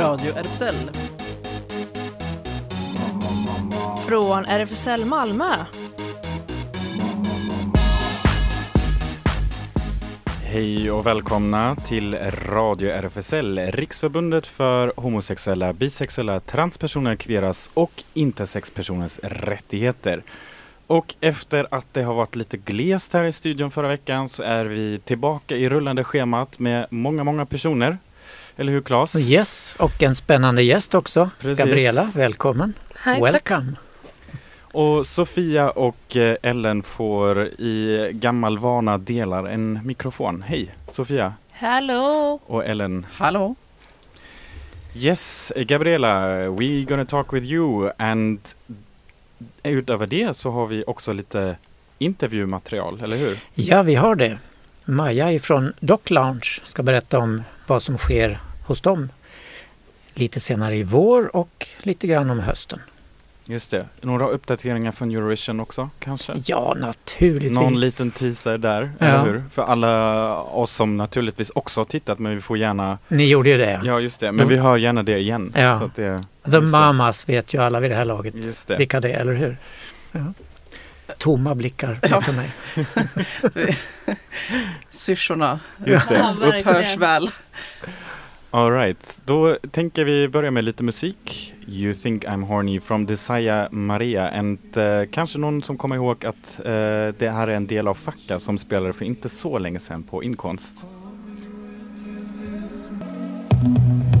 Radio RFSL. Från RFSL Malmö. Hej och välkomna till Radio RFSL, Riksförbundet för homosexuella, bisexuella, transpersoner, kveras och intersexpersoners rättigheter. Och efter att det har varit lite glest här i studion förra veckan så är vi tillbaka i rullande schemat med många, många personer. Eller hur Claes? Yes, och en spännande gäst också. Precis. Gabriella, välkommen. Hej, tack. Welcome. Och Sofia och eh, Ellen får i gammal vana delar en mikrofon. Hej Sofia Hallå! och Ellen. Hallå! Yes, Gabriella, we gonna talk with you and utöver det så har vi också lite intervjumaterial, eller hur? Ja, vi har det. Maja ifrån Doc Lounge ska berätta om vad som sker hos dem lite senare i vår och lite grann om hösten. Just det. Några uppdateringar från Eurovision också kanske? Ja, naturligtvis. Någon liten teaser där, Ja. eller hur? För alla oss som naturligtvis också har tittat, men vi får gärna... Ni gjorde ju det. Ja, just det. Men vi hör gärna det igen. Ja. Så att det, The. Mamas vet ju alla vid det här laget just det. vilka det är, eller hur? Ja. Tomma blickar Ja. mig. Syrsorna Just det. Ja, Oops. verkligen. hörs väl. All right. Då tänker vi börja med lite musik. You think I'm horny from Desaya Maria. And, eh, kanske någon som kommer ihåg att eh, det här är en del av Facka som spelade för inte så länge sedan på Inkonst. Why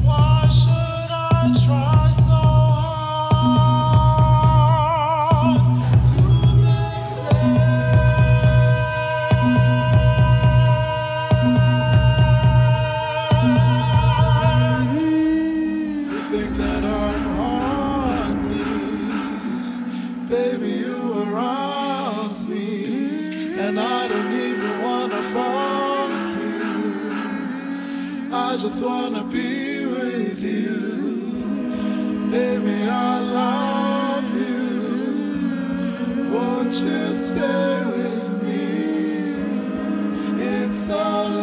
just wanna be with you. Baby, I love you. Won't you stay with me? It's so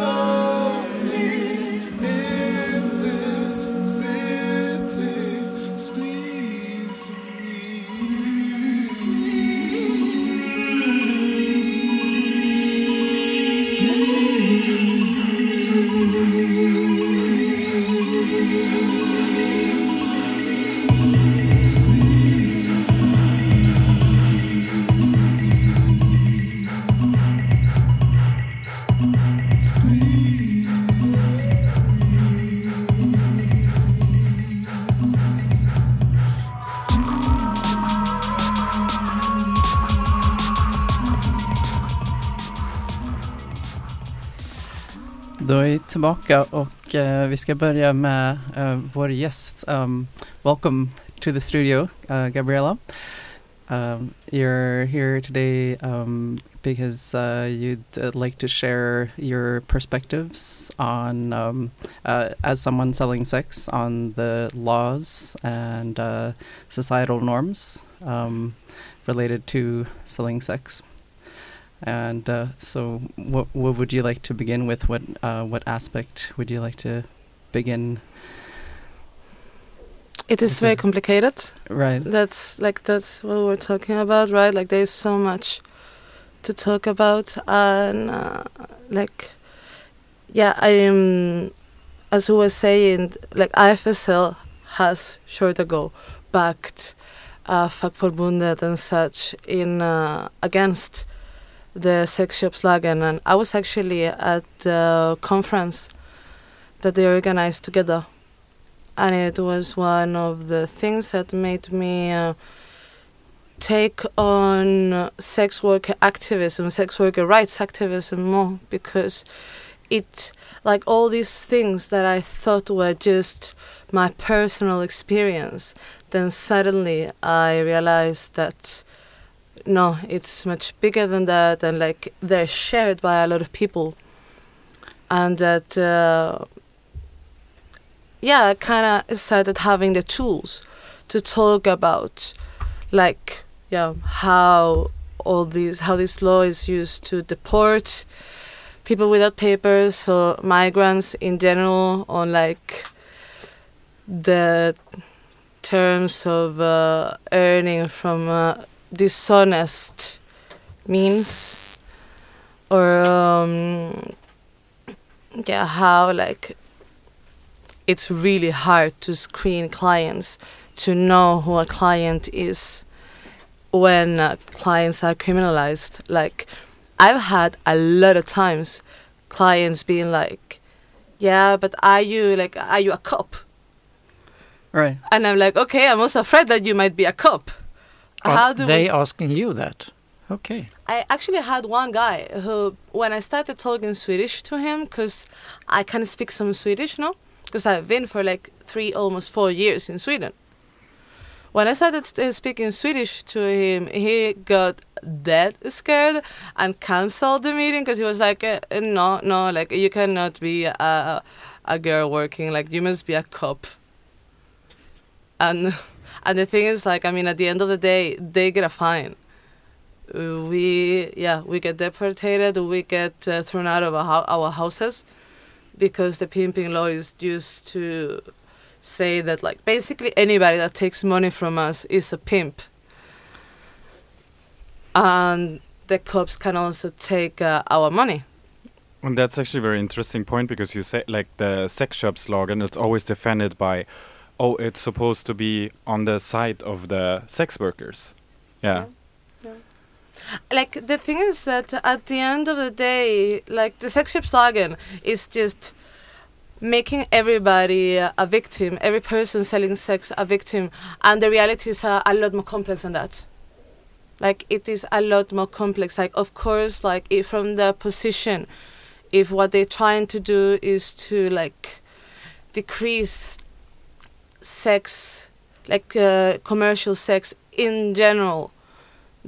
Då är vi tillbaka och eh, vi ska börja med eh, vår gäst. Um, welcome to the studio, uh, Gabriella. Um, you're here today um, because uh, you'd uh, like to share your perspectives on, um, uh, as someone selling sex, on the laws and uh, societal norms um, related to selling sex. And uh, so, what what would you like to begin with? What uh, what aspect would you like to begin? It is very complicated. Right. That's like that's what we're talking about, right? Like there's so much to talk about, and uh, like yeah, I am as we were saying, like IFSL has short ago backed uh, Fackförbundet and such in uh, against the sex shop slogan. and I was actually at the conference that they organized together and it was one of the things that made me uh, take on sex worker activism, sex worker rights activism more because it, like all these things that I thought were just my personal experience, then suddenly I realized that no, it's much bigger than that, and like they're shared by a lot of people, and that uh, yeah, kind of started having the tools to talk about, like, yeah, how all these how this law is used to deport people without papers or migrants in general, on like the terms of uh, earning from uh, dishonest means or um, yeah how like it's really hard to screen clients to know who a client is when uh, clients are criminalized. Like i've had a lot of times clients being like yeah but are you like are you a cop? Right. and i'm like okay i'm also afraid that you might be a cop Are how do they asking you that? Okay. I actually had one guy who, when I started talking Swedish to him, because I can speak some Swedish now, because I've been for like three, almost four years in Sweden. When I started uh, speaking Swedish to him, he got dead scared and canceled the meeting because he was like, uh, uh, "No, no, like you cannot be a a girl working. Like you must be a cop." And and the thing is, like, I mean, at the end of the day, they get a fine. We yeah we get deported we get uh, thrown out of our, our houses because the pimping law is used to say that like basically anybody that takes money from us is a pimp. And the cops can also take uh, our money. And that's actually a very interesting point because you say like the sex shop slogan is always defended by, oh, it's supposed to be on the side of the sex workers. Yeah. like the thing is that at the end of the day like the sex shop slogan is just making everybody a victim every person selling sex a victim and the reality is a, lot more complex than that like it is a lot more complex like of course like if from the position if what they're trying to do is to like decrease sex like uh, commercial sex in general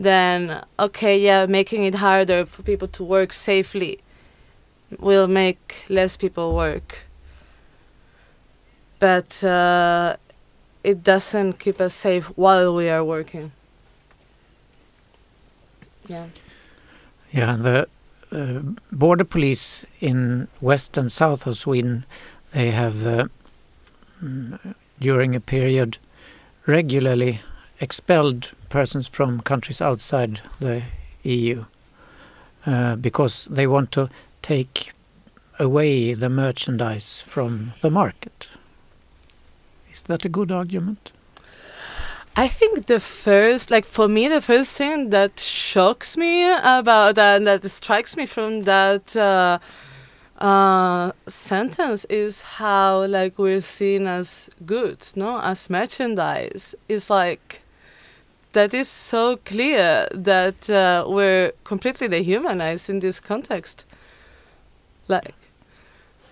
then okay, yeah, making it harder for people to work safely will make less people work. But uh, it doesn't keep us safe while we are working. Yeah. Yeah, the uh, border police in west and south of Sweden, they have uh, mm, during a period regularly expelled persons from countries outside the EU uh, because they want to take away the merchandise from the market. Is that a good argument? I think the first, like for me, the first thing that shocks me about that and that strikes me from that uh, uh, sentence is how like we're seen as goods, no, as merchandise. It's like that is so clear that uh, we're completely dehumanized in this context. Like,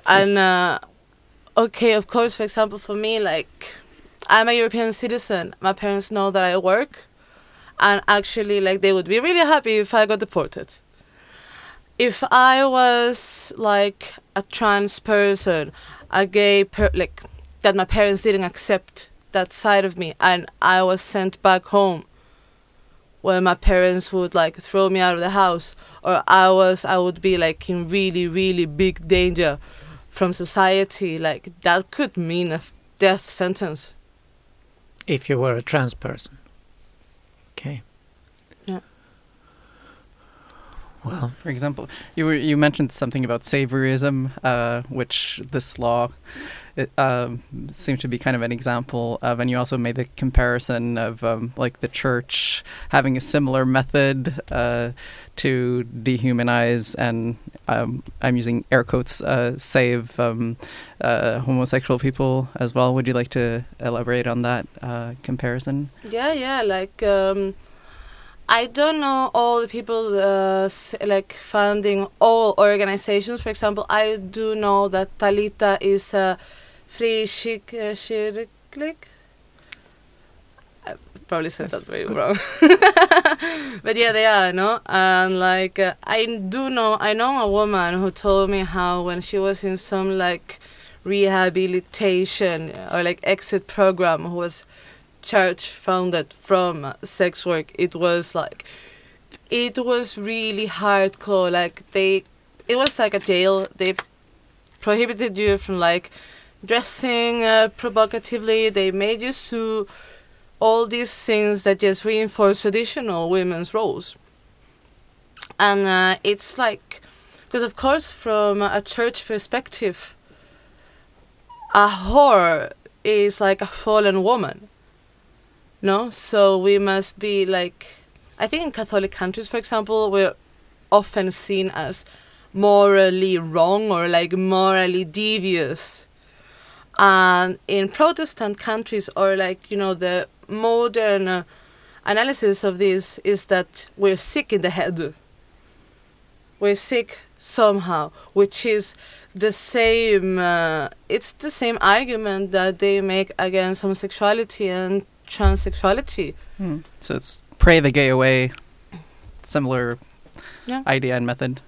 and uh, okay, of course, for example, for me, like I'm a European citizen. My parents know that I work, and actually, like, they would be really happy if I got deported. If I was like a trans person, a gay per, like that, my parents didn't accept that side of me, and I was sent back home. Where my parents would like throw me out of the house, or I was, I would be like in really, really big danger from society. Like that could mean a death sentence. If you were a trans person. Okay. Yeah. Well, For example, you were you mentioned something about saviorism, uh, which this law it, um, seemed to be kind of an example of, and you also made the comparison of um, like the church having a similar method uh, to dehumanize and um, I'm using air quotes uh, save um, uh, homosexual people as well. Would you like to elaborate on that uh, comparison? Yeah, yeah. Like, um, I don't know all the people uh, like founding all organizations. For example, I do know that Talita is a free chic uh. I probably said That's that very good. wrong. but yeah, they are, no? And like, uh, I do know, I know a woman who told me how when she was in some like rehabilitation or like exit program who was church founded from sex work it was like it was really hardcore like they it was like a jail they prohibited you from like dressing uh, provocatively. They made you to all these things that just reinforce traditional women's roles. And uh, it's like, because of course, from a church perspective, a whore is like a fallen woman. No, so we must be like, I think in Catholic countries, for example, we're often seen as morally wrong or like morally devious. And in Protestant countries, or like, you know, the modern uh, analysis of this is that we're sick in the head. We're sick somehow, which is the same, uh, it's the same argument that they make against homosexuality and transsexuality. Hmm. So it's pray the gay away. Similar Yeah. idea and method.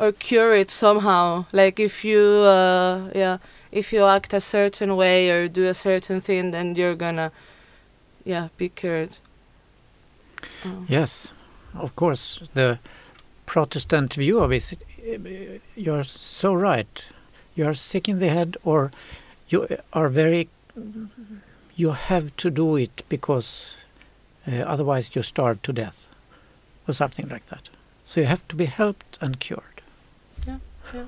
or cure it somehow like if you uh yeah if you act a certain way or do a certain thing then you're gonna yeah be cured Oh. Yes, of course. The Protestant view of it, you're so right. You are sick in the head, or you are very. You have to do it because uh, otherwise you starve to death, or something like that. So you have to be helped and cured. Yeah, yeah.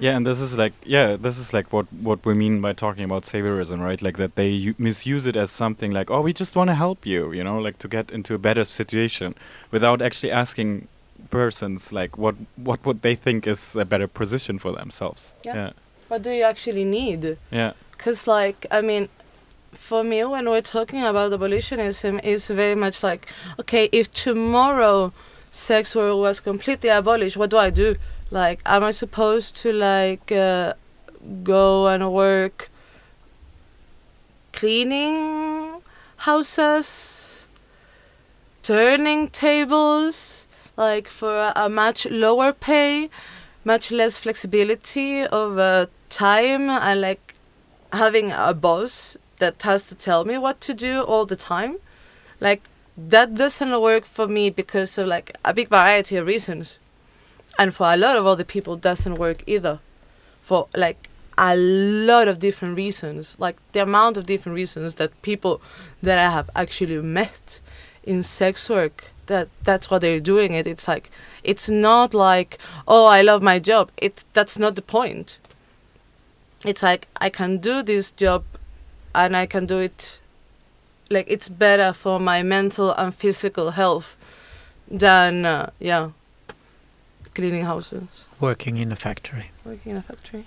Yeah, and this is like yeah, this is like what what we mean by talking about saviorism, right? Like that they u- misuse it as something like, oh, we just want to help you, you know, like to get into a better situation, without actually asking persons like what what would they think is a better position for themselves. Yeah. yeah, what do you actually need yeah. because like i mean for me when we're talking about abolitionism it's very much like okay if tomorrow sex work was completely abolished what do i do? Like am i supposed to like uh, go and work cleaning houses turning tables like for a, a much lower pay much less flexibility of uh, time and like having a boss that has to tell me what to do all the time. Like that doesn't work for me because of like a big variety of reasons. And for a lot of other people doesn't work either. For like a lot of different reasons. Like the amount of different reasons that people that i have actually met in sex work that that's what they're doing it. It's like it's not like oh i love my job. It's that's not the point. It's like i can do this job and i can do it like it's better for my mental and physical health than uh, yeah cleaning houses Working in a factory. working in a factory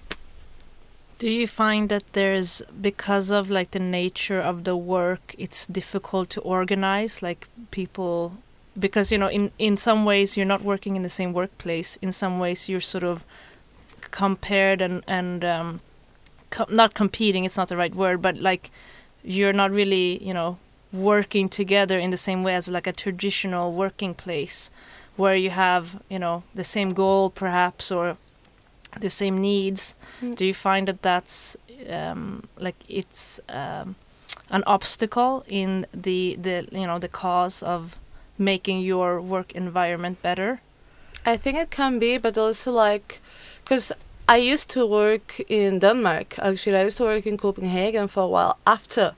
Do you find that there's because of like the nature of the work, it's difficult to organize like people because you know in in some ways you're not working in the same workplace. In some ways you're sort of compared and and um, co- not competing. It's not the right word, but like you're not really you know working together in the same way as like a traditional working place where you have you know the same goal perhaps or the same needs Mm. do you find that that's um, like it's um, an obstacle in the the you know the cause of making your work environment better I think it can be, but also like, because I used to work in Denmark. Actually, I used to work in Copenhagen for a while after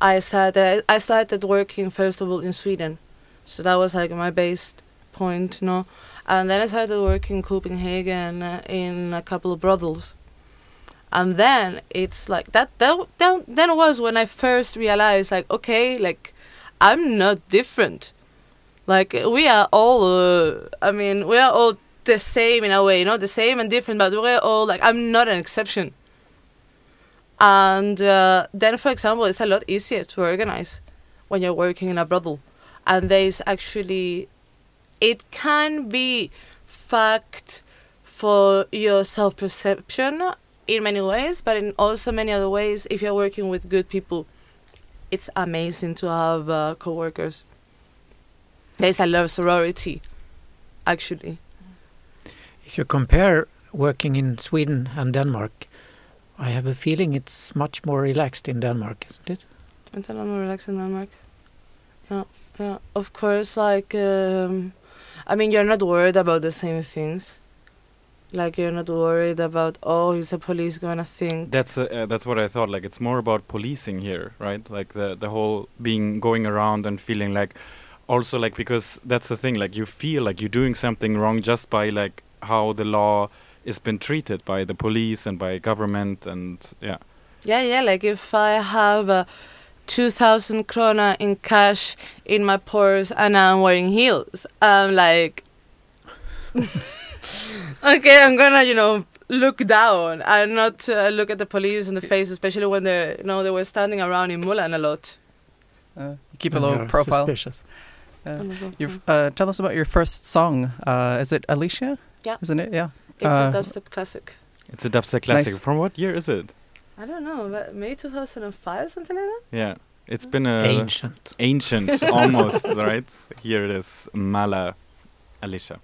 I started. I started working first of all in Sweden, so that was like my base point, you know. And then I started working in Copenhagen uh, in a couple of brothels. And then it's like that. That, that then was when I first realized, like, okay, like I'm not different like we are all uh, i mean we are all the same in a way not the same and different but we're all like i'm not an exception. And uh, then for example it's a lot easier to organize when you're working in a brothel and there's actually it can be fact for your self-perception in many ways but in also many other ways if you're working with good people it's amazing to have uh, co-workers. There's a lot of sorority actually If you compare working in Sweden and Denmark, I have a feeling it's much more relaxed in Denmark, isn't it? Vänta, I'm more relaxed in Denmark. Yeah, yeah. Of course, like, um, I mean, you're not worried about the same things. Like you're not worried about oh, is the police gonna think? That's uh, uh, that's what I thought. Like it's more about policing here, right? Like the the whole being going around and feeling like, also like because that's the thing. Like you feel like you're doing something wrong just by like how the law is been treated by the police and by government and yeah. Yeah, yeah. Like if I have uh, two thousand krona in cash in my purse and I'm wearing heels, I'm like, okay, I'm gonna, you know, look down and not uh, look at the police in the face, especially when they're, you know, they were standing around in Mulan a lot. Uh, keep a low profile. Suspicious. Uh, your, f- uh, tell us about your first song. Uh, is it Alicia? Yeah. Isn't it? Yeah. It's uh, a dubstep classic. It's a dubstep classic. Nice. From what year is it? I don't know, but maybe 2005, something like that. Yeah, it's been a Ancient. ancient almost, right? Here it is, Mala Alicia.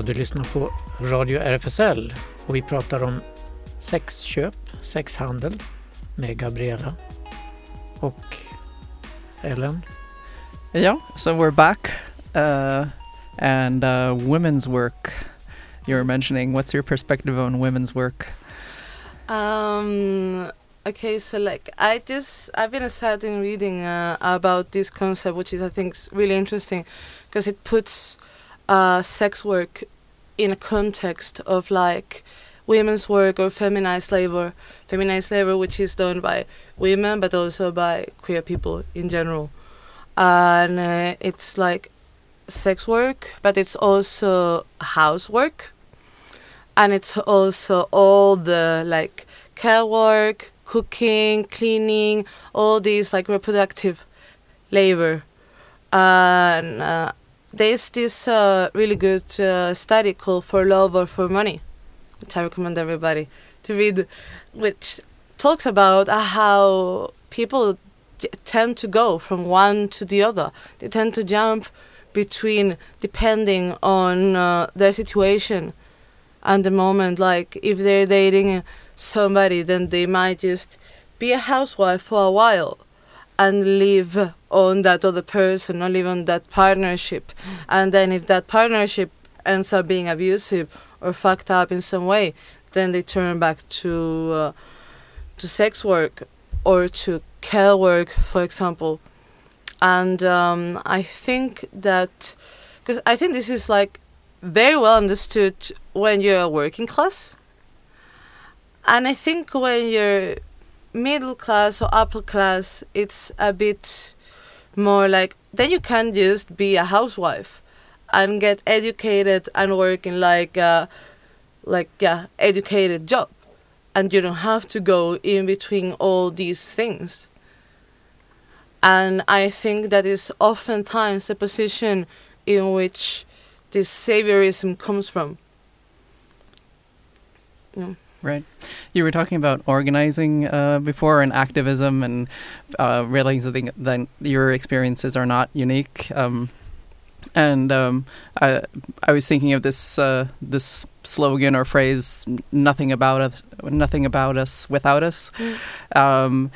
Ja, du lyssnar på Radio RFSL och vi pratar om sexköp, sexhandel med Gabriella och Ellen. Yeah. So we're back. Uh, and uh, women's work. You were mentioning. What's your perspective on women's work? Um. Okay, so like I just I've been starting reading uh, about this concept, which is I think really interesting, because it puts uh, sex work in a context of like women's work or feminized labor, feminized labor, which is done by women but also by queer people in general, and uh, it's like sex work, but it's also housework, and it's also all the like care work, cooking, cleaning, all these like reproductive labor. And uh, there's this uh, really good uh, study called For Love or For Money, which I recommend everybody to read, which talks about how people tend to go from one to the other. They tend to jump between depending on uh, their situation and the moment. Like if they're dating somebody, then they might just be a housewife for a while and live on that other person or live on that partnership. And then if that partnership ends up being abusive or fucked up in some way, then they turn back to uh, to sex work or to care work, for example. And um, I think that because I think this is like very well understood when you're working class. And I think when you're middle class or upper class, it's a bit more like then you can just be a housewife and get educated and work in like a, like yeah educated job, and you don't have to go in between all these things. And I think that is oftentimes the position in which this saviorism comes from. Yeah. Right. You were talking about organizing uh, before and activism and uh, realizing that your experiences are not unique. Um, and um, I, I was thinking of this uh, this slogan or phrase: "Nothing about us, nothing about us without us." Um,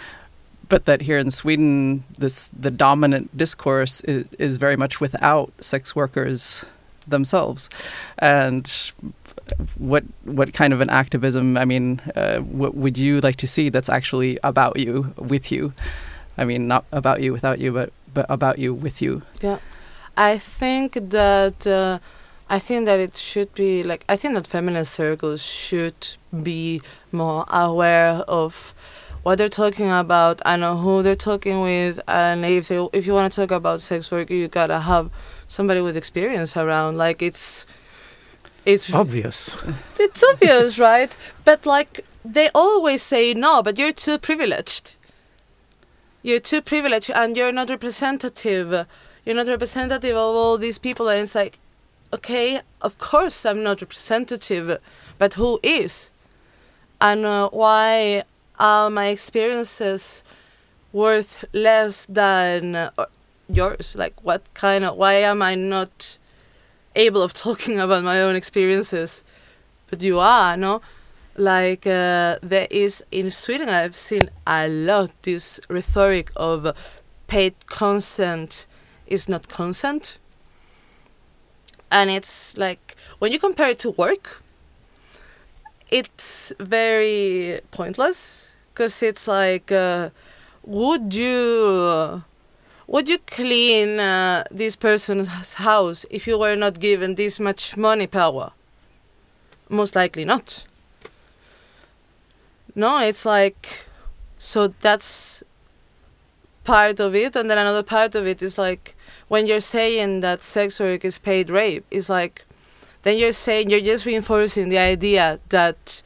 but that here in Sweden, this the dominant discourse is, is very much without sex workers themselves, and what what kind of an activism? I mean, uh, what would you like to see that's actually about you, with you? I mean, not about you without you, but but about you with you. Yeah, I think that uh, I think that it should be like I think that feminist circles should be more aware of what they're talking about know who they're talking with and if they, if you want to talk about sex work you gotta have somebody with experience around like it's it's Obvious. it's obvious right? But like they always say no but you're too privileged. You're too privileged and you're not representative. You're not representative of all these people. And it's like okay of course i'm not representative but who is? And uh, why are my experiences worth less than uh, yours? Like what kind of why am i not able of talking about my own experiences but you are no? Like uh, there is in sweden i've seen a lot this rhetoric of paid consent is not consent. And it's like when you compare it to work it's very pointless because it's like uh, would you would you clean uh, this person's house if you were not given this much money power? Most likely not. No it's like so that's part of it. And then another part of it is like when you're saying that sex work is paid rape it's like then you're saying you're just reinforcing the idea that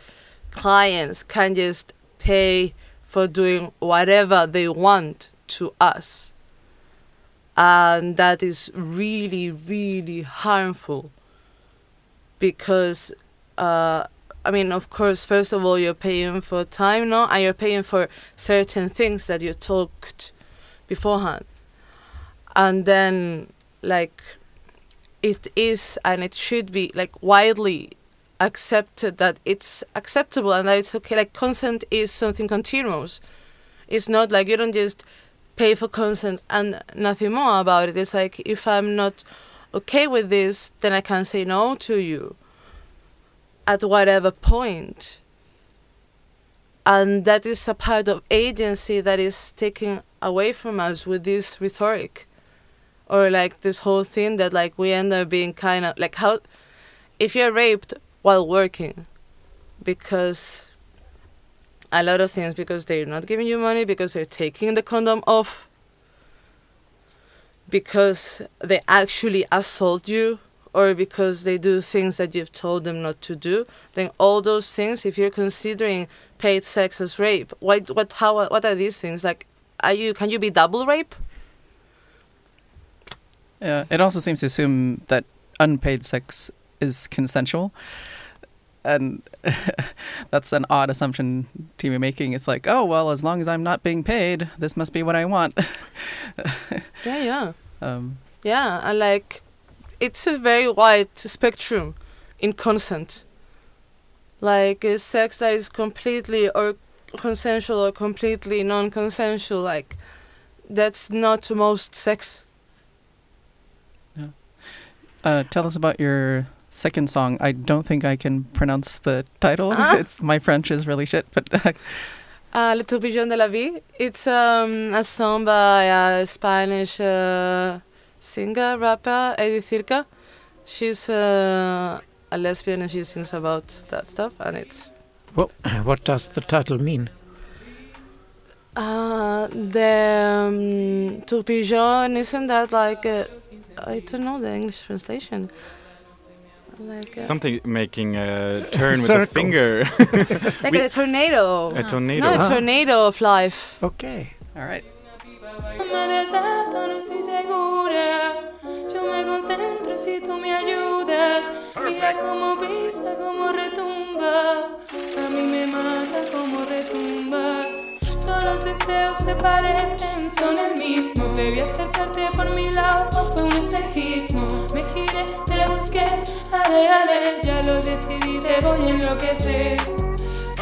clients can just pay for doing whatever they want to us and that is really really harmful because uh, I mean, of course, first of all, you're paying for time, no, and you're paying for certain things that you talked beforehand, and then like it is and it should be like widely accepted that it's acceptable and that it's okay. Like consent is something continuous. It's not like you don't just pay for consent and nothing more about it. It's like if I'm not okay with this, then I can say no to you at whatever point. And that is a part of agency that is taken away from us with this rhetoric. Or like this whole thing that like we end up being kind of like how if you're raped while working because a lot of things because they're not giving you money because they're taking the condom off because they actually assault you or because they do things that you've told them not to do then all those things if you're considering paid sex as rape what what how what are these things like are you can you be double rape Yeah, it also seems to assume that unpaid sex is consensual. And that's an odd assumption to be making. It's like, oh, well, as long as I'm not being paid, this must be what I want. yeah yeah um, Yeah, and like it's a very wide spectrum in consent. Like sex that is completely or consensual or completely non-consensual. Like that's not most sex. uh, tell us about your second song. I don't think I can pronounce the title. Ah. It's my French is really shit, but Uh, Le Tourbillon de la Vie. It's um, a song by a Spanish uh, singer, rapper, Eddie Circa. She's uh, a lesbian and she sings about that stuff, and it's What, what does the title mean? Uh, the um, tourbillon isn't that like uh, I don't know the English translation. Like Something making a turn with Circles. finger. like a tornado. a tornado. No, a Ah. tornado of life. Okay. all right. Me desato, no estoy segura. Yo me concentro si tú me ayudas. Mira cómo pisa, cómo retumba. A mí me mata cómo retumbas. Todos los deseos se parecen, son el mismo. Debí acercarte por mi lado, o fue un espejismo. Me giré, te busqué, ale, ale. Ya lo decidí, te voy a enloquecer.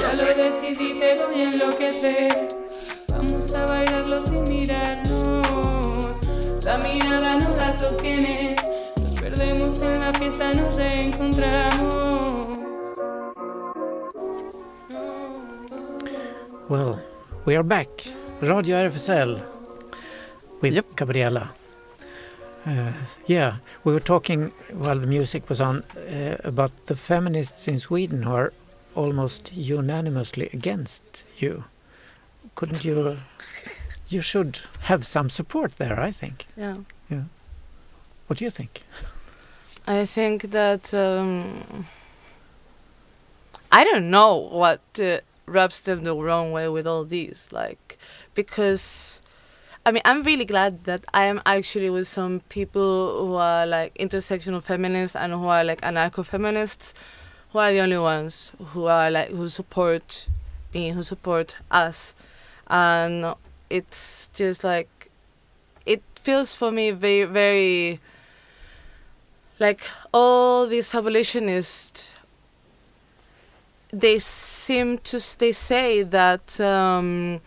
Ya lo decidí, te voy a enloquecer. Vamos a bailarlo sin mirarnos. La mirada no la sostienes. Nos perdemos en la fiesta, nos reencontramos. Well, we are back. Radio RFSL with Yep. Gabriella. Uh, yeah, we were talking while the music was on uh, about the feminists in Sweden who are almost unanimously against you. couldn't you? You should have some support there, I think. Yeah. Yeah. What do you think? I think that um, I don't know what uh, rubs them the wrong way with all these, like because I mean I'm really glad that I am actually with some people who are like intersectional feminists and who are like anarcho-feminists, who are the only ones who are like who support me, who support us, and it's just like it feels for me very very like all these abolitionists they seem to they say that um,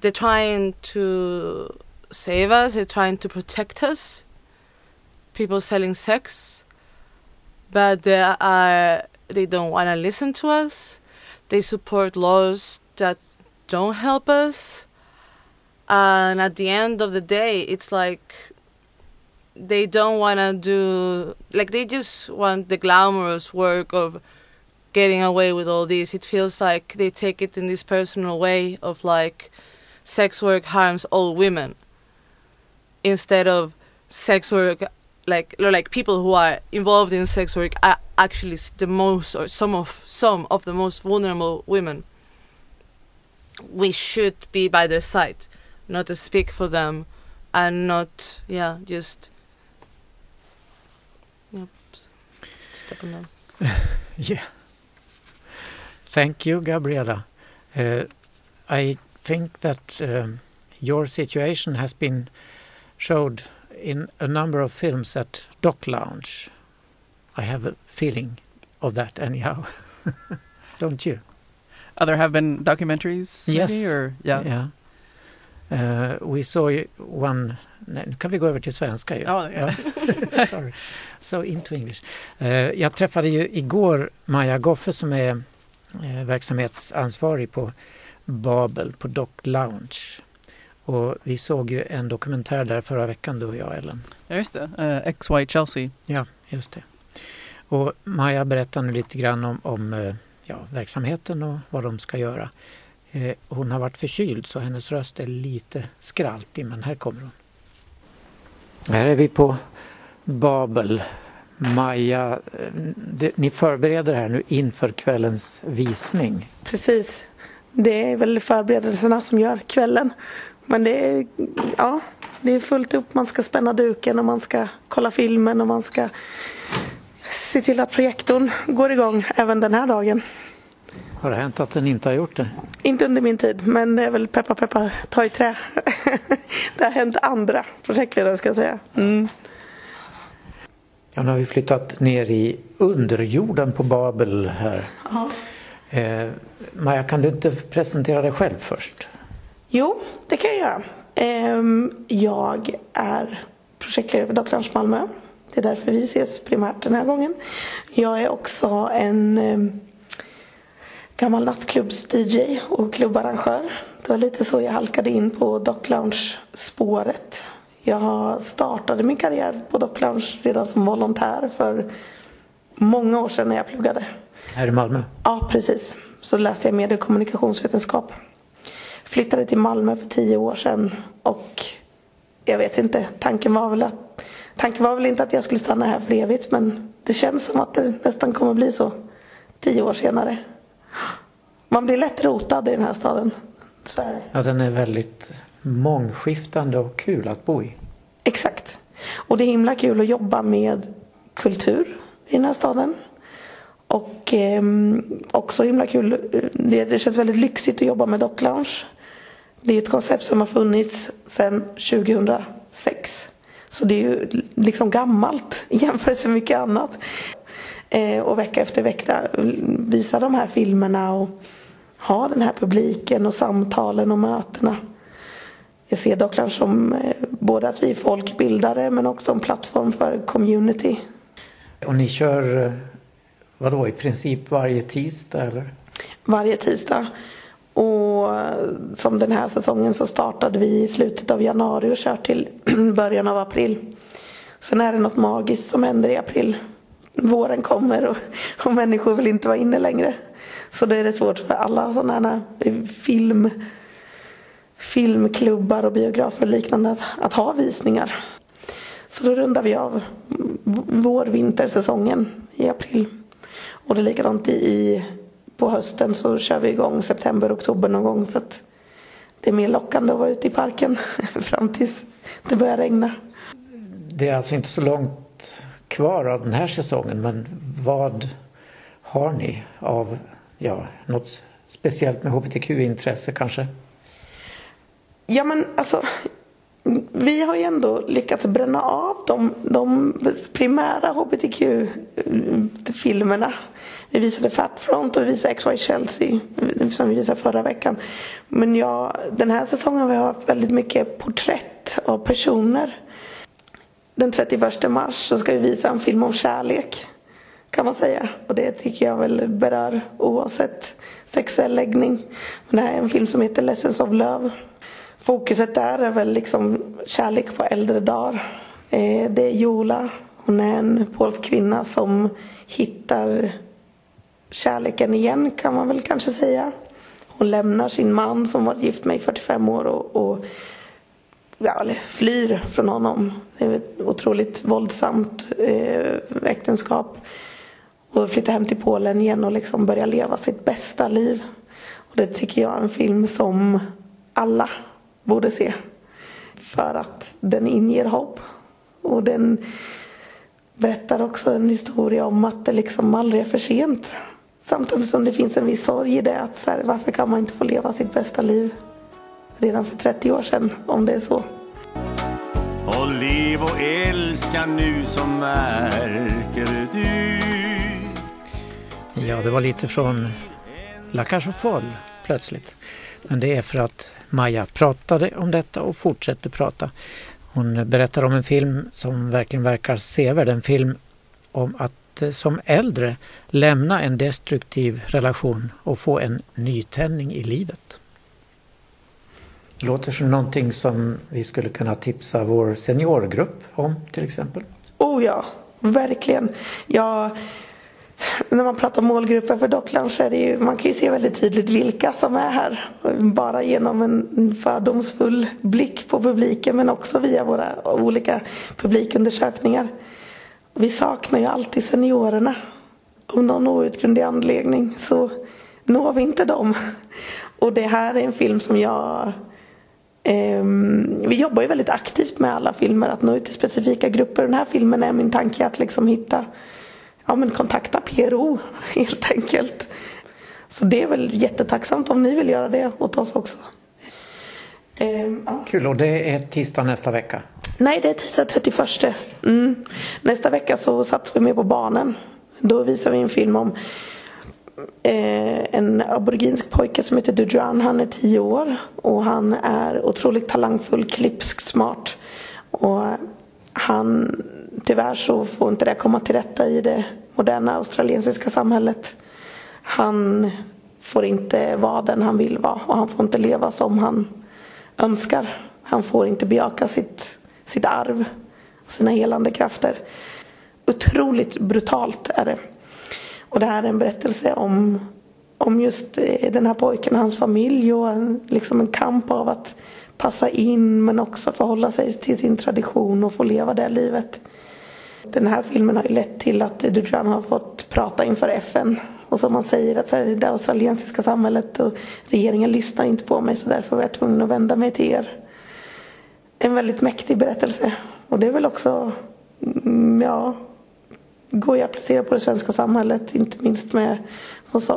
they're trying to save us they're trying to protect us people selling sex but they are they don't want to listen to us. They support laws that don't help us. And at the end of the day it's like they don't want to do like they just want the glamorous work of getting away with all this. It feels like they take it in this personal way of like sex work harms all women instead of sex work like like people who are involved in sex work are actually the most or some of some of the most vulnerable women. We should be by their side not to speak for them and not yeah just yep step on them. Yeah. Thank you, Gabriella. Uh, I think that um, your situation has been showed in a number of films at Dock Lounge. I have a feeling of that anyhow. Don't you? Oh, there have been documentaries, maybe, Yes. or yeah. Yeah. Uh, we saw one... Nej, nu kan vi gå över till svenska ju. Oh, yeah. Ja. Sorry. So into English. Eh, jag träffade ju igår Maja Goffe som är verksamhetsansvarig på Babel på Dock Lounge. Och vi såg ju en dokumentär där förra veckan du och jag Ellen. Ja, just det. Uh, X-White Chelsea. Ja, just det. Och Maja berättar nu lite grann om, om eh, ja, verksamheten och vad de ska göra. Eh, hon har varit förkyld så hennes röst är lite skraltig men här kommer hon. Här är vi på Babel. Maja, eh, ni förbereder här nu inför kvällens visning. Precis. Det är väl förberedelserna som gör kvällen. Men det är, ja, det är fullt upp. Man ska spänna duken och man ska kolla filmen och man ska se till att projektorn går igång även den här dagen. Har det hänt att den inte har gjort det? Inte under min tid, men det är väl peppa peppa ta i trä. det har hänt andra projektledare ska jag säga. Mm. Ja, nu har vi flyttat ner i underjorden på Babel här. Ja. Eh, Maja, kan du inte presentera dig själv först? Jo, det kan jag göra. Ehm, Jag är projektledare för Docklands Malmö. Det är därför vi ses primärt den här gången. Jag är också en ehm, gammal nattklubbs-DJ och klubbarrangör. Det var lite så jag halkade in på Dock Lounge-spåret. Jag startade min karriär på Dock Lounge redan som volontär för många år sedan när jag pluggade. Här i Malmö? Ja, precis. Så läste jag medie och kommunikationsvetenskap. Flyttade till Malmö för tio år sedan och jag vet inte, tanken var väl att Tanken var väl inte att jag skulle stanna här för evigt men det känns som att det nästan kommer bli så tio år senare. Man blir lätt rotad i den här staden. Så är det. Ja, den är väldigt mångskiftande och kul att bo i. Exakt. Och det är himla kul att jobba med kultur i den här staden. Och eh, också himla kul, det, det känns väldigt lyxigt att jobba med Dock Lounge. Det är ett koncept som har funnits sedan 2006. Så det är ju liksom gammalt i jämförelse med mycket annat. Eh, och vecka efter vecka visa de här filmerna och ha den här publiken och samtalen och mötena. Jag ser Dockland som eh, både att vi är folkbildare men också en plattform för community. Och ni kör, eh, vadå, i princip varje tisdag eller? varje tisdag. Och eh, som den här säsongen så startade vi i slutet av januari och kör till början av april. Sen är det något magiskt som händer i april. Våren kommer och, och människor vill inte vara inne längre. Så då är det svårt för alla sådana här film filmklubbar och biografer och liknande att, att ha visningar. Så då rundar vi av vår-vintersäsongen i april. Och det är likadant i, i, på hösten så kör vi igång september, oktober någon gång för att det är mer lockande att vara ute i parken fram tills det börjar regna. Det är alltså inte så långt kvar av den här säsongen men vad har ni av ja, något speciellt med hbtq-intresse kanske? Ja men alltså vi har ju ändå lyckats bränna av de, de primära hbtq-filmerna. Eh, vi visade Fat Front och vi visade XY Chelsea eh, som vi visade förra veckan. Men ja, den här säsongen har vi haft väldigt mycket porträtt av personer. Den 31 mars så ska vi visa en film om kärlek kan man säga. Och det tycker jag väl berör oavsett sexuell läggning. Men det här är en film som heter Lessons of Love Fokuset där är väl liksom kärlek på äldre dagar. Eh, det är Jola. Hon är en polsk kvinna som hittar kärleken igen kan man väl kanske säga. Hon lämnar sin man som varit gift med i 45 år och, och ja, flyr från honom. Det är ett otroligt våldsamt eh, äktenskap. Och flyttar hem till Polen igen och liksom börjar leva sitt bästa liv. Och det tycker jag är en film som alla borde se. För att den inger hopp. Och den berättar också en historia om att det liksom aldrig är för sent. Samtidigt som det finns en viss sorg i det. Att så här, varför kan man inte få leva sitt bästa liv redan för 30 år sedan om det är så. Och lev och älska nu som märker du Ja, det var lite från La Cage aux Folles plötsligt. Men det är för att Maja pratade om detta och fortsätter prata. Hon berättar om en film som verkligen verkar sevärd. En film om att eh, som äldre lämna en destruktiv relation och få en nytändning i livet. Låter som någonting som vi skulle kunna tipsa vår seniorgrupp om till exempel. Oh ja, verkligen. Jag när man pratar målgrupper för Dockland så är det ju, man kan ju se väldigt tydligt vilka som är här. Bara genom en fördomsfull blick på publiken men också via våra olika publikundersökningar. Vi saknar ju alltid seniorerna. Av någon outgrundlig anledning så når vi inte dem. Och det här är en film som jag eh, vi jobbar ju väldigt aktivt med alla filmer att nå ut till specifika grupper. Den här filmen är min tanke att liksom hitta ja, men kontakta PRO helt enkelt. Så det är väl jättetacksamt om ni vill göra det åt oss också. Ehm, ja. Kul, och det är tisdag nästa vecka? Nej, det är tisdag 31. Mm. Nästa vecka så satsar vi mer på barnen. Då visar vi en film om eh, en aboriginsk pojke som heter Dudran. Han är tio år och han är otroligt talangfull, klipsk, smart. Och han, tyvärr så får inte det komma till rätta i det moderna australiensiska samhället. Han får inte vara den han vill vara och han får inte leva som han önskar. Han får inte bejaka sitt, sitt arv, sina helande krafter. Otroligt brutalt är det. Och det här är en berättelse om, om just eh, den här pojken och hans familj och en, liksom en kamp av att passa in men också förhålla sig till sin tradition och få leva det livet. Den här filmen har ju lett till att Dujan har fått prata inför FN. Och som man säger att det australiensiska samhället och regeringen lyssnar inte på mig så därför var jag tvungen att vända mig till er. En väldigt mäktig berättelse. Och det är väl också, mm, ja, går ju att applicera på det svenska samhället. Inte minst med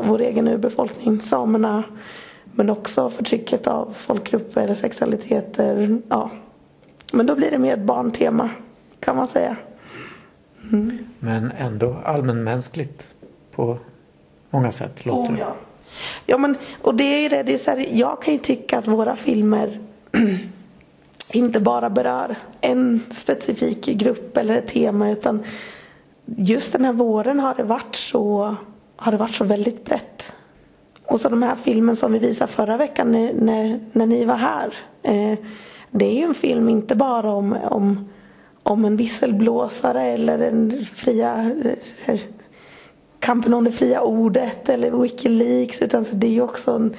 vår egen urbefolkning, samerna. Men också förtrycket av folkgrupper, sexualiteter. Ja. Men då blir det mer ett barntema kan man säga. Mm. Men ändå allmänmänskligt på många sätt låter. Oh, ja. ja men och det är det, det är så här, jag kan ju tycka att våra filmer inte bara berör en specifik grupp eller ett tema utan just den här våren har det varit så, har det varit så väldigt brett. Och så de här filmen som vi visade förra veckan när, när, när ni var här. Eh, det är ju en film inte bara om, om, om en visselblåsare eller den fria här, kampen om det fria ordet eller Wikileaks utan så det är också en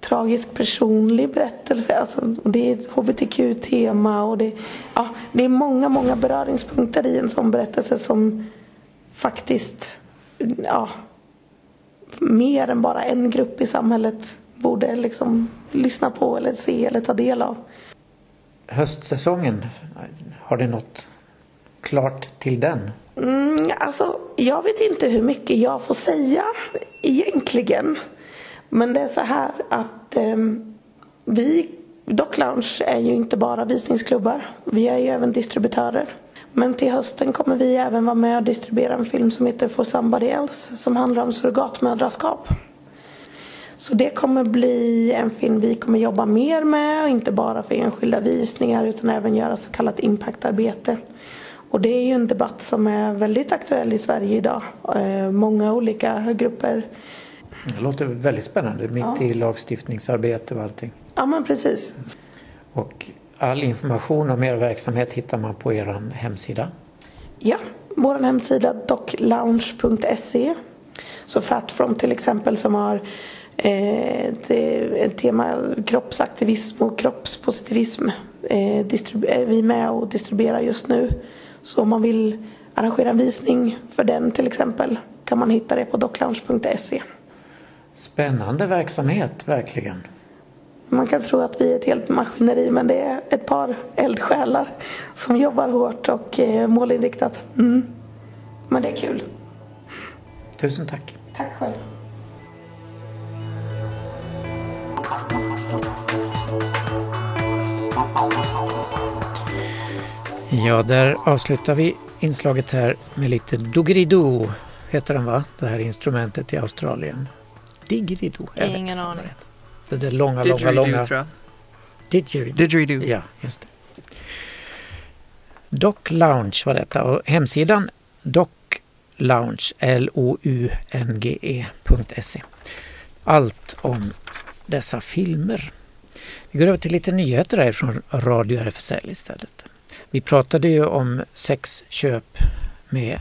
tragisk personlig berättelse. Alltså, och det är ett hbtq-tema och det, ja, det är många, många beröringspunkter i en sån berättelse som faktiskt, ja, mer än bara en grupp i samhället borde liksom lyssna på eller se eller ta del av. Höstsäsongen, har det nått klart till den? Mm, alltså, jag vet inte hur mycket jag får säga egentligen. Men det är så här att eh, vi, Dock Lounge är ju inte bara visningsklubbar. Vi är ju även distributörer. Men till hösten kommer vi även vara med och distribuera en film som heter For Somebody Else som handlar om surrogatmödraskap. Så det kommer bli en film vi kommer jobba mer med, inte bara för enskilda visningar utan även göra så kallat impactarbete. Och det är ju en debatt som är väldigt aktuell i Sverige idag. Eh, många olika grupper. Det låter väldigt spännande, mitt Ja. i lagstiftningsarbete och allting. Ja men precis. Och all information om er verksamhet hittar man på er hemsida. Ja, vår hemsida docklounge.se. Så Fatfrom till exempel som har ett, ett tema kroppsaktivism och kroppspositivism eh, är vi med och distribuerar just nu. Så om man vill arrangera en visning för den till exempel kan man hitta det på docklounge.se. Spännande verksamhet, verkligen. Man kan tro att vi är ett helt maskineri men det är ett par eldsjälar som jobbar hårt och eh, målinriktat. Mm. Men det är kul. Tusen tack. Tack själv. Ja, där avslutar vi inslaget här med lite doggeridoo, heter den va? Det här instrumentet i Australien. Diggeridoo? jag vet Ingen aning. det där långa, långa, Didgeridoo långa... tror jag. Didgeridoo. Didgeridoo. Ja, just det. Doc Lounge var detta och hemsidan doclounge, L-O-U-N-G-E.se. Allt om dessa filmer. Vi går över till lite nyheter här från Radio RFSL istället. Vi pratade ju om sexköp med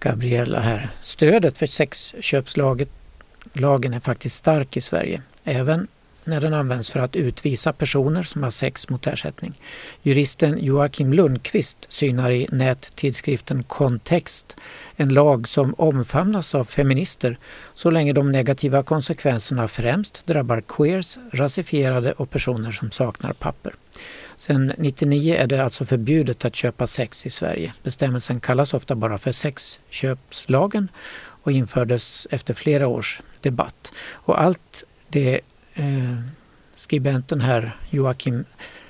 Gabriella här. Stödet för sexköpslagen är faktiskt stark i Sverige. Även när den används för att utvisa personer som har sex mot ersättning. Juristen Joakim Lundqvist synar i nättidskriften Kontext en lag som omfamnas av feminister så länge de negativa konsekvenserna främst drabbar queers, rasifierade och personer som saknar papper. Sedan 99 är det alltså förbjudet att köpa sex i Sverige. Bestämmelsen kallas ofta bara för sexköpslagen och infördes efter flera års debatt. Och allt det eh, skribenten här, Joakim,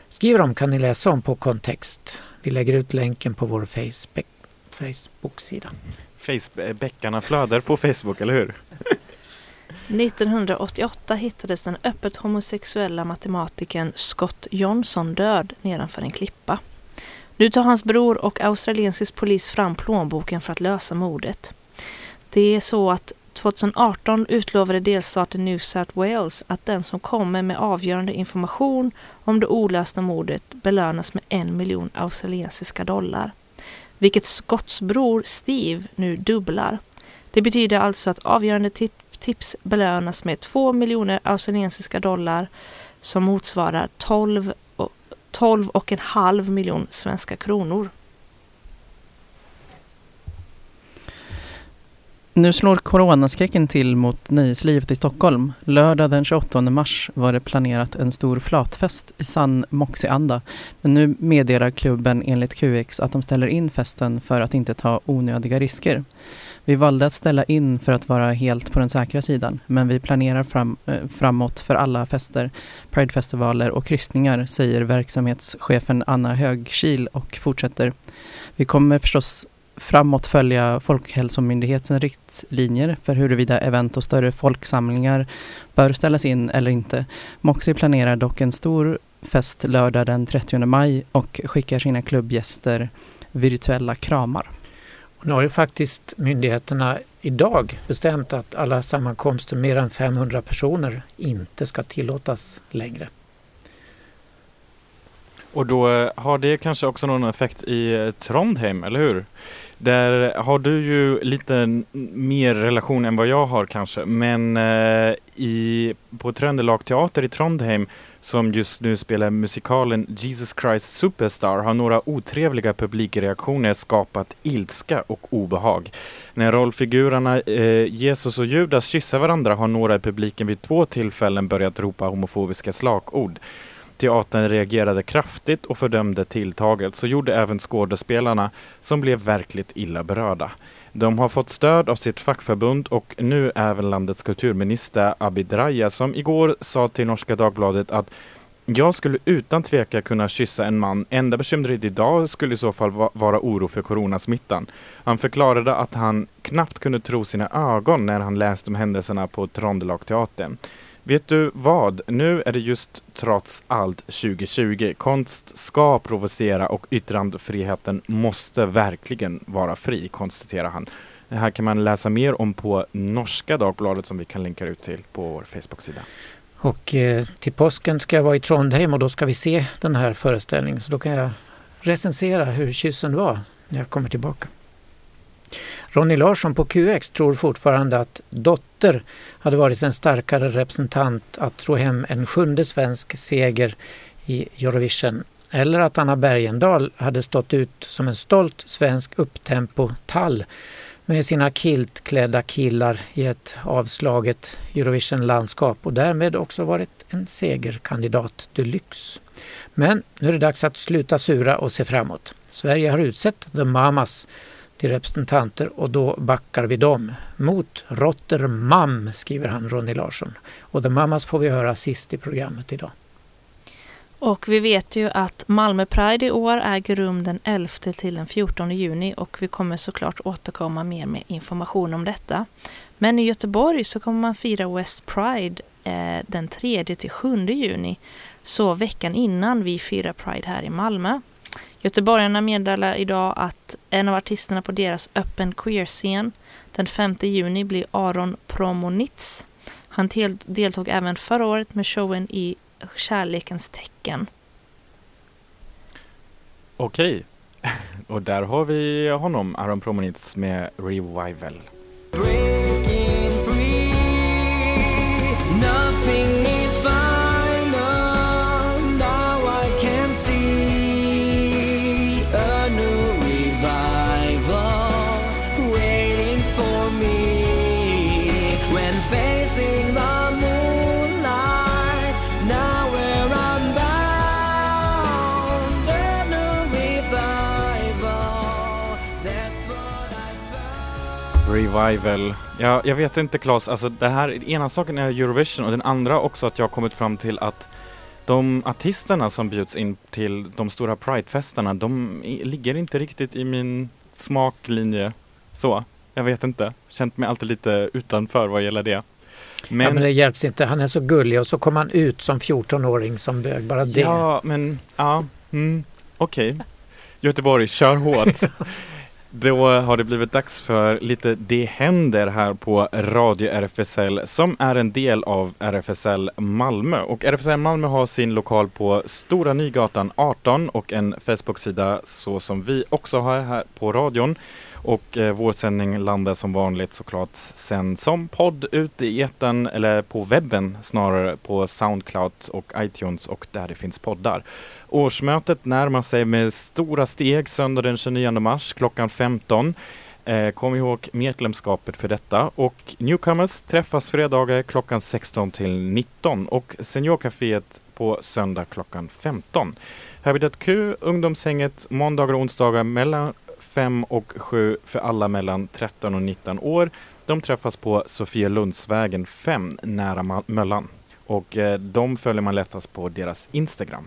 skriver om kan ni läsa om på Kontext. Vi lägger ut länken på vår Facebook, Facebook-sida. Face- bäckarna flödar på Facebook, eller hur? 1988 hittades den öppet homosexuella matematikern Scott Johnson död nedanför en klippa. Nu tar hans bror och australiensisk polis fram plånboken för att lösa mordet. Det är så att 2018 utlovade delstaten New South Wales att den som kommer med avgörande information om det olösta mordet belönas med en miljon australiensiska dollar. Vilket Scotts bror Steve nu dubblar. Det betyder alltså att avgörande tips belönas med 2 miljoner australiensiska dollar som motsvarar 12 12 och en halv miljon svenska kronor. Nu slår coronaskräcken till mot nöjeslivet i Stockholm. Lördag den 28 mars var det planerat en stor flatfest i sann Moxie-anda. Men nu meddelar klubben enligt QX att de ställer in festen för att inte ta onödiga risker. Vi valde att ställa in för att vara helt på den säkra sidan, men vi planerar fram, eh, framåt för alla fester, Pridefestivaler och kryssningar, säger verksamhetschefen Anna Högkil och fortsätter. Vi kommer förstås framåt följa Folkhälsomyndighetens riktlinjer för huruvida event och större folksamlingar bör ställas in eller inte. Moxie planerar dock en stor fest lördag den 30 maj och skickar sina klubbgäster virtuella kramar. Och nu har ju faktiskt myndigheterna idag bestämt att alla sammankomster mer än 500 personer inte ska tillåtas längre. Och då eh, har det kanske också någon effekt i eh, Trondheim, eller hur? Där har du ju lite mer relation än vad jag har kanske, men eh, i, på Tröndelag Teater i Trondheim som just nu spelar musikalen Jesus Christ Superstar har några otrevliga publikreaktioner skapat ilska och obehag. När rollfigurerna eh, Jesus och Judas kysser varandra har några i publiken vid två tillfällen börjat ropa homofobiska slagord. Teatern reagerade kraftigt och fördömde tilltaget, så gjorde även skådespelarna som blev verkligt illa berörda. De har fått stöd av sitt fackförbund och nu även landets kulturminister Abid Raya som igår sa till Norska Dagbladet att jag skulle utan tveka kunna kyssa en man. Enda bekymret idag skulle i så fall vara oro för coronasmittan. Han förklarade att han knappt kunde tro sina ögon när han läste om händelserna på Trondelagteatern. Vet du vad? Nu är det just trots allt 2020. Konst ska provocera och yttrandefriheten måste verkligen vara fri, konstaterar han. Det här kan man läsa mer om på norska Dagbladet som vi kan länka ut till på vår Facebook-sida. Och eh, till påsken ska jag vara i Trondheim och då ska vi se den här föreställningen. Så då kan jag recensera hur kyssen var när jag kommer tillbaka. Ronny Larsson på QX tror fortfarande att Dotter hade varit en starkare representant att ro hem en sjunde svensk seger i Eurovision. Eller att Anna Bergendahl hade stått ut som en stolt svensk upptempo-tall med sina kiltklädda killar i ett avslaget Eurovision-landskap och därmed också varit en segerkandidat deluxe. Men nu är det dags att sluta sura och se framåt. Sverige har utsett The Mamas till representanter och då backar vi dem. Mot Rotterdam, skriver han Ronny Larsson. Och The Mamas får vi höra sist i programmet idag. Och vi vet ju att Malmö Pride i år äger rum den 11 till den 14 juni och vi kommer såklart återkomma mer med information om detta. Men i Göteborg så kommer man fira West Pride eh, den 3 till 7 juni, så veckan innan vi firar Pride här i Malmö. Göteborgarna meddelar idag att en av artisterna på deras Öppen Queer-scen den 5 juni blir Aron Promonitz. Han del- deltog även förra året med showen i Kärlekens tecken. Okej, och där har vi honom, Aron Promonitz med Revival. breaking free. Nothing Revival. Ja, jag vet inte Claes, alltså det här, ena saken är Eurovision och den andra också att jag har kommit fram till att de artisterna som bjuds in till de stora Pride-festerna, de ligger inte riktigt i min smaklinje. Så, jag vet inte. Känt mig alltid lite utanför vad gäller det. Men, ja, men det hjälps inte. Han är så gullig och så kom han ut som 14-åring som bög. Bara det. Ja, men ja, mm, okej. Göteborg, kör hårt. Då har det blivit dags för lite Det händer här på Radio RFSL som är en del av RFSL Malmö. Och RFSL Malmö har sin lokal på Stora Nygatan 18 och en Facebook-sida så som vi också har här på radion. Och eh, vår sändning landar som vanligt såklart sen som podd ute i etern eller på webben snarare på Soundcloud och iTunes och där det finns poddar. Årsmötet närmar sig med stora steg söndag den 29 mars klockan 15. Eh, kom ihåg medlemskapet för detta och Newcomers träffas fredagar klockan 16 till 19 och Seniorcaféet på söndag klockan 15. Habitat Q, ungdomshänget måndagar och onsdagar mellan 5 och 7 för alla mellan 13 och 19 år. De träffas på Sofielundsvägen 5 nära Möllan och eh, de följer man lättast på deras Instagram.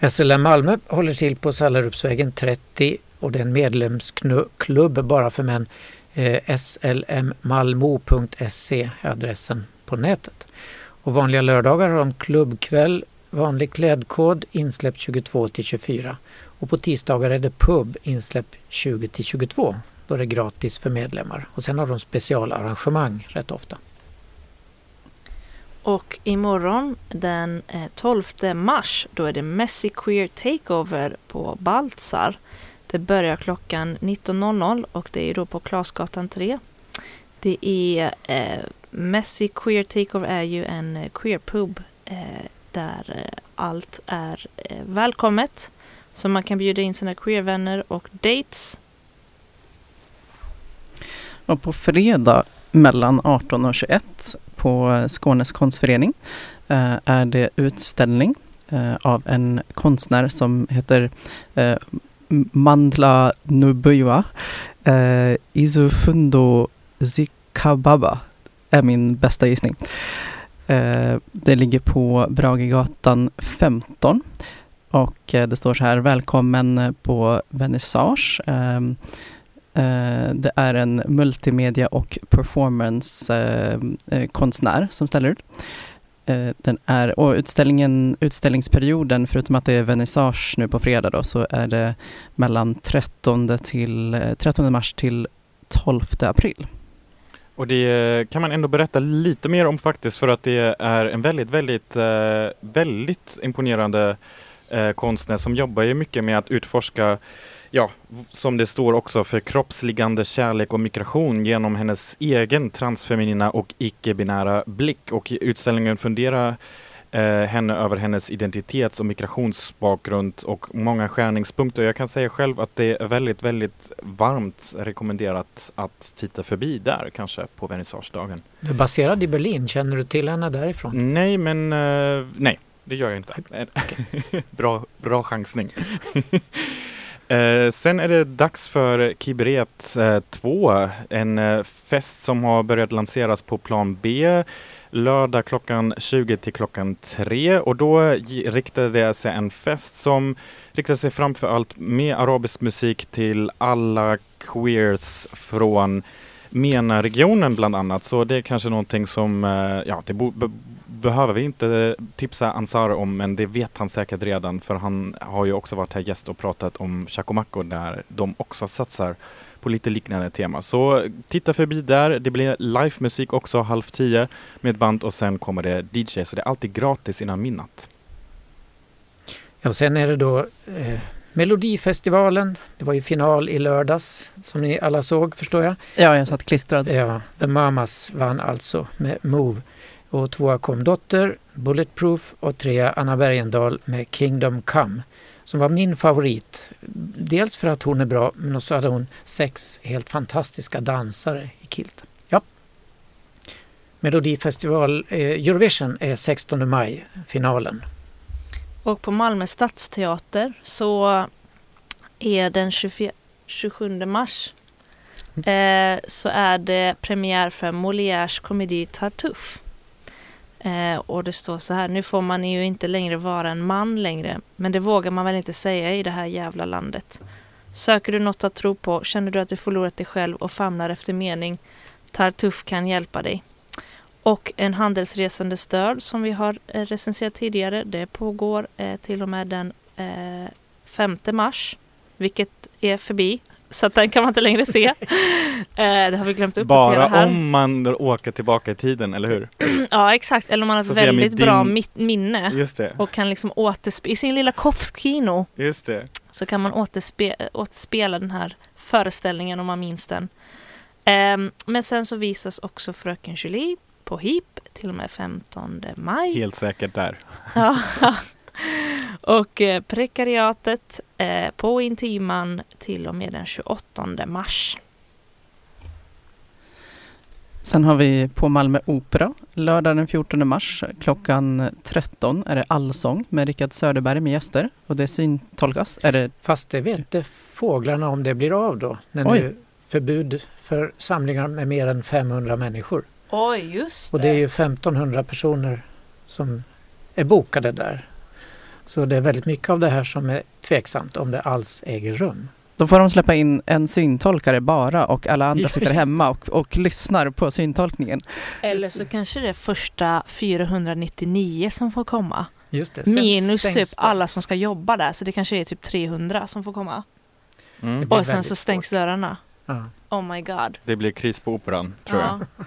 SLM Malmö håller till på Sallarupsvägen 30 och det är en medlemsklubb bara för män. Eh, Slmmalmo.se är adressen på nätet. Och vanliga lördagar har de klubbkväll, vanlig klädkod, insläpp 22 till 24. Och på tisdagar är det pub, insläpp 20 till 22. Då är det gratis för medlemmar. Och sen har de specialarrangemang rätt ofta. Och imorgon den eh, 12 mars då är det Messy Queer Takeover på Baltzar. Det börjar klockan 19.00 och det är då på Klasgatan 3. Det är eh, Messy Queer Takeover är ju en queer queerpub eh, där eh, allt är eh, välkommet. Så man kan bjuda in sina queervänner och dates. Och på fredag mellan 18 och 21 på Skånes konstförening eh, är det utställning eh, av en konstnär som heter eh, Mandla Nubuiwa. Eh, Izufundo Zikababa är min bästa gissning. Eh, det ligger på Bragegatan 15 och eh, det står så här Välkommen på vernissage. Eh, Eh, det är en multimedia och performance-konstnär eh, eh, som ställer ut. Den är, och utställningen, utställningsperioden, förutom att det är vernissage nu på fredag då, så är det mellan 13, till, 13 mars till 12 april. Och det kan man ändå berätta lite mer om faktiskt för att det är en väldigt, väldigt, väldigt imponerande konstnär som jobbar ju mycket med att utforska ja, som det står också, för kroppsligande kärlek och migration genom hennes egen transfeminina och icke-binära blick. Och utställningen funderar eh, henne över hennes identitets och migrationsbakgrund och många skärningspunkter. Jag kan säga själv att det är väldigt, väldigt varmt rekommenderat att titta förbi där kanske på vernissagedagen. Du är baserad i Berlin, känner du till henne därifrån? Nej, men eh, nej, det gör jag inte. bra, bra chansning. Eh, sen är det dags för Kibret eh, 2, en eh, fest som har börjat lanseras på plan B lördag klockan 20 till klockan 3 och då riktade riktar det sig en fest som riktar sig framför allt med arabisk musik till alla queers från MENA-regionen bland annat. Så det är kanske någonting som, eh, ja, det behöver vi inte tipsa Ansar om, men det vet han säkert redan för han har ju också varit här gäst och pratat om Chacomaco där de också satsar på lite liknande tema. Så titta förbi där. Det blir livemusik också halv tio med ett band och sen kommer det DJ, så det är alltid gratis innan midnatt. Ja, och sen är det då eh, Melodifestivalen. Det var ju final i lördags som ni alla såg förstår jag. Ja, jag satt klistrad. Ja, The Mamas vann alltså med Move. Och tvåa kom Dotter, Bulletproof och trea Anna Bergendahl med Kingdom Come. Som var min favorit. Dels för att hon är bra men också hade hon sex helt fantastiska dansare i kilt. Ja. Melodifestival eh, Eurovision är 16 maj, finalen. Och på Malmö stadsteater så är den 24, 27 mars eh, så är det premiär för Molières komedi Tartuffe. Eh, och det står så här, nu får man ju inte längre vara en man längre, men det vågar man väl inte säga i det här jävla landet. Söker du något att tro på, känner du att du förlorat dig själv och famlar efter mening, Tartuffe kan hjälpa dig. Och en handelsresande stöd som vi har eh, recenserat tidigare. Det pågår eh, till och med den eh, 5 mars. Vilket är förbi. Så att den kan man inte längre se. eh, det har vi glömt uppdatera Bara här. om man åker tillbaka i tiden, eller hur? Ja exakt. Eller om man har ett Sofia, väldigt bra din- mitt minne. Just det, Och kan liksom återspela, i sin lilla Kopfkino just det. så kan man återspe återspela den här föreställningen om man minns den. Ehm, men sen så visas också Fröken Julie på HIP till och med 15 maj. Helt säkert där. Ja. Och eh, prekariatet eh, på Intiman till och med den 28 mars. Sen har vi på Malmö Opera lördag den 14 mars klockan 13 är det allsång med Rickard Söderberg med gäster och det syntolkas. Är det, Fast det vet inte fåglarna om det blir av då. När Oj. nu förbud för samlingar med mer än 500 människor. Oj, just Och det är ju 1500 personer som är bokade där. Så det är väldigt mycket av det här som är tveksamt om det alls äger rum. då får de släppa in en syntolkare bara och alla andra sitter hemma och, och lyssnar på syntolkningen. Eller så kanske det är första 499 som får komma. Just det. sen Minus typ alla som ska jobba där. Så det kanske är typ 300 som får komma. Mm. Och sen så stängs svårt. dörrarna. Ja. Oh my god. Det blir kris på Operan, tror jag.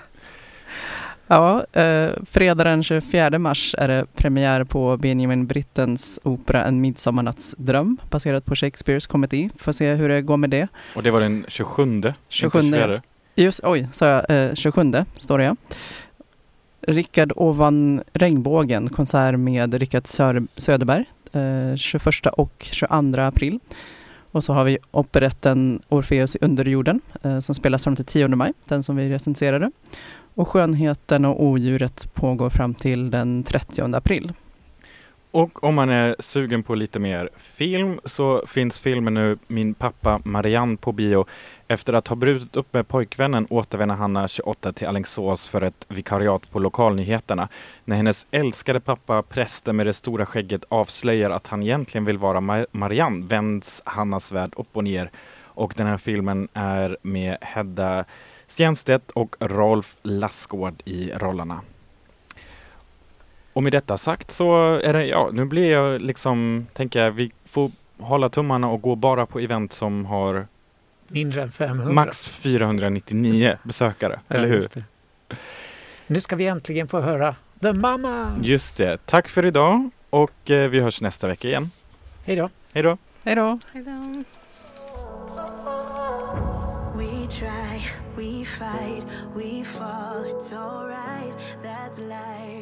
Ja. Eh, fredag den 24 mars är det premiär på Benjamin Brittens opera En midsommarnattsdröm baserat på Shakespeares komedi. Får se hur det går med det. Och det var den 27, 27. inte 24. Just, oj, sa jag eh, 27 står det ja. Rickard ovan regnbågen, konsert med Rickard Sör- Söderberg eh, 21 och 22 april. Och så har vi operetten Orfeus i underjorden eh, som spelas fram till 10 maj, den som vi recenserade. Och Skönheten och odjuret pågår fram till den 30 april. Och om man är sugen på lite mer film så finns filmen nu Min pappa Marianne på bio. Efter att ha brutit upp med pojkvännen återvänder Hanna 28 till Alingsås för ett vikariat på lokalnyheterna. När hennes älskade pappa, prästen med det stora skägget, avslöjar att han egentligen vill vara Mar- Marianne vänds Hannas värld upp och ner. Och den här filmen är med Hedda Stenstedt och Rolf Lassgård i rollerna. Och med detta sagt så är det, ja, nu blir jag liksom, tänker jag, vi får hålla tummarna och gå bara på event som har Mindre än 500. max 499 besökare, Ja, eller hur? Nu ska vi äntligen få höra The Mamas. Just det. Tack för idag och eh, vi hörs nästa vecka igen. Hej då. Hej då! Hej då! Fight, we fall. It's alright, that's life.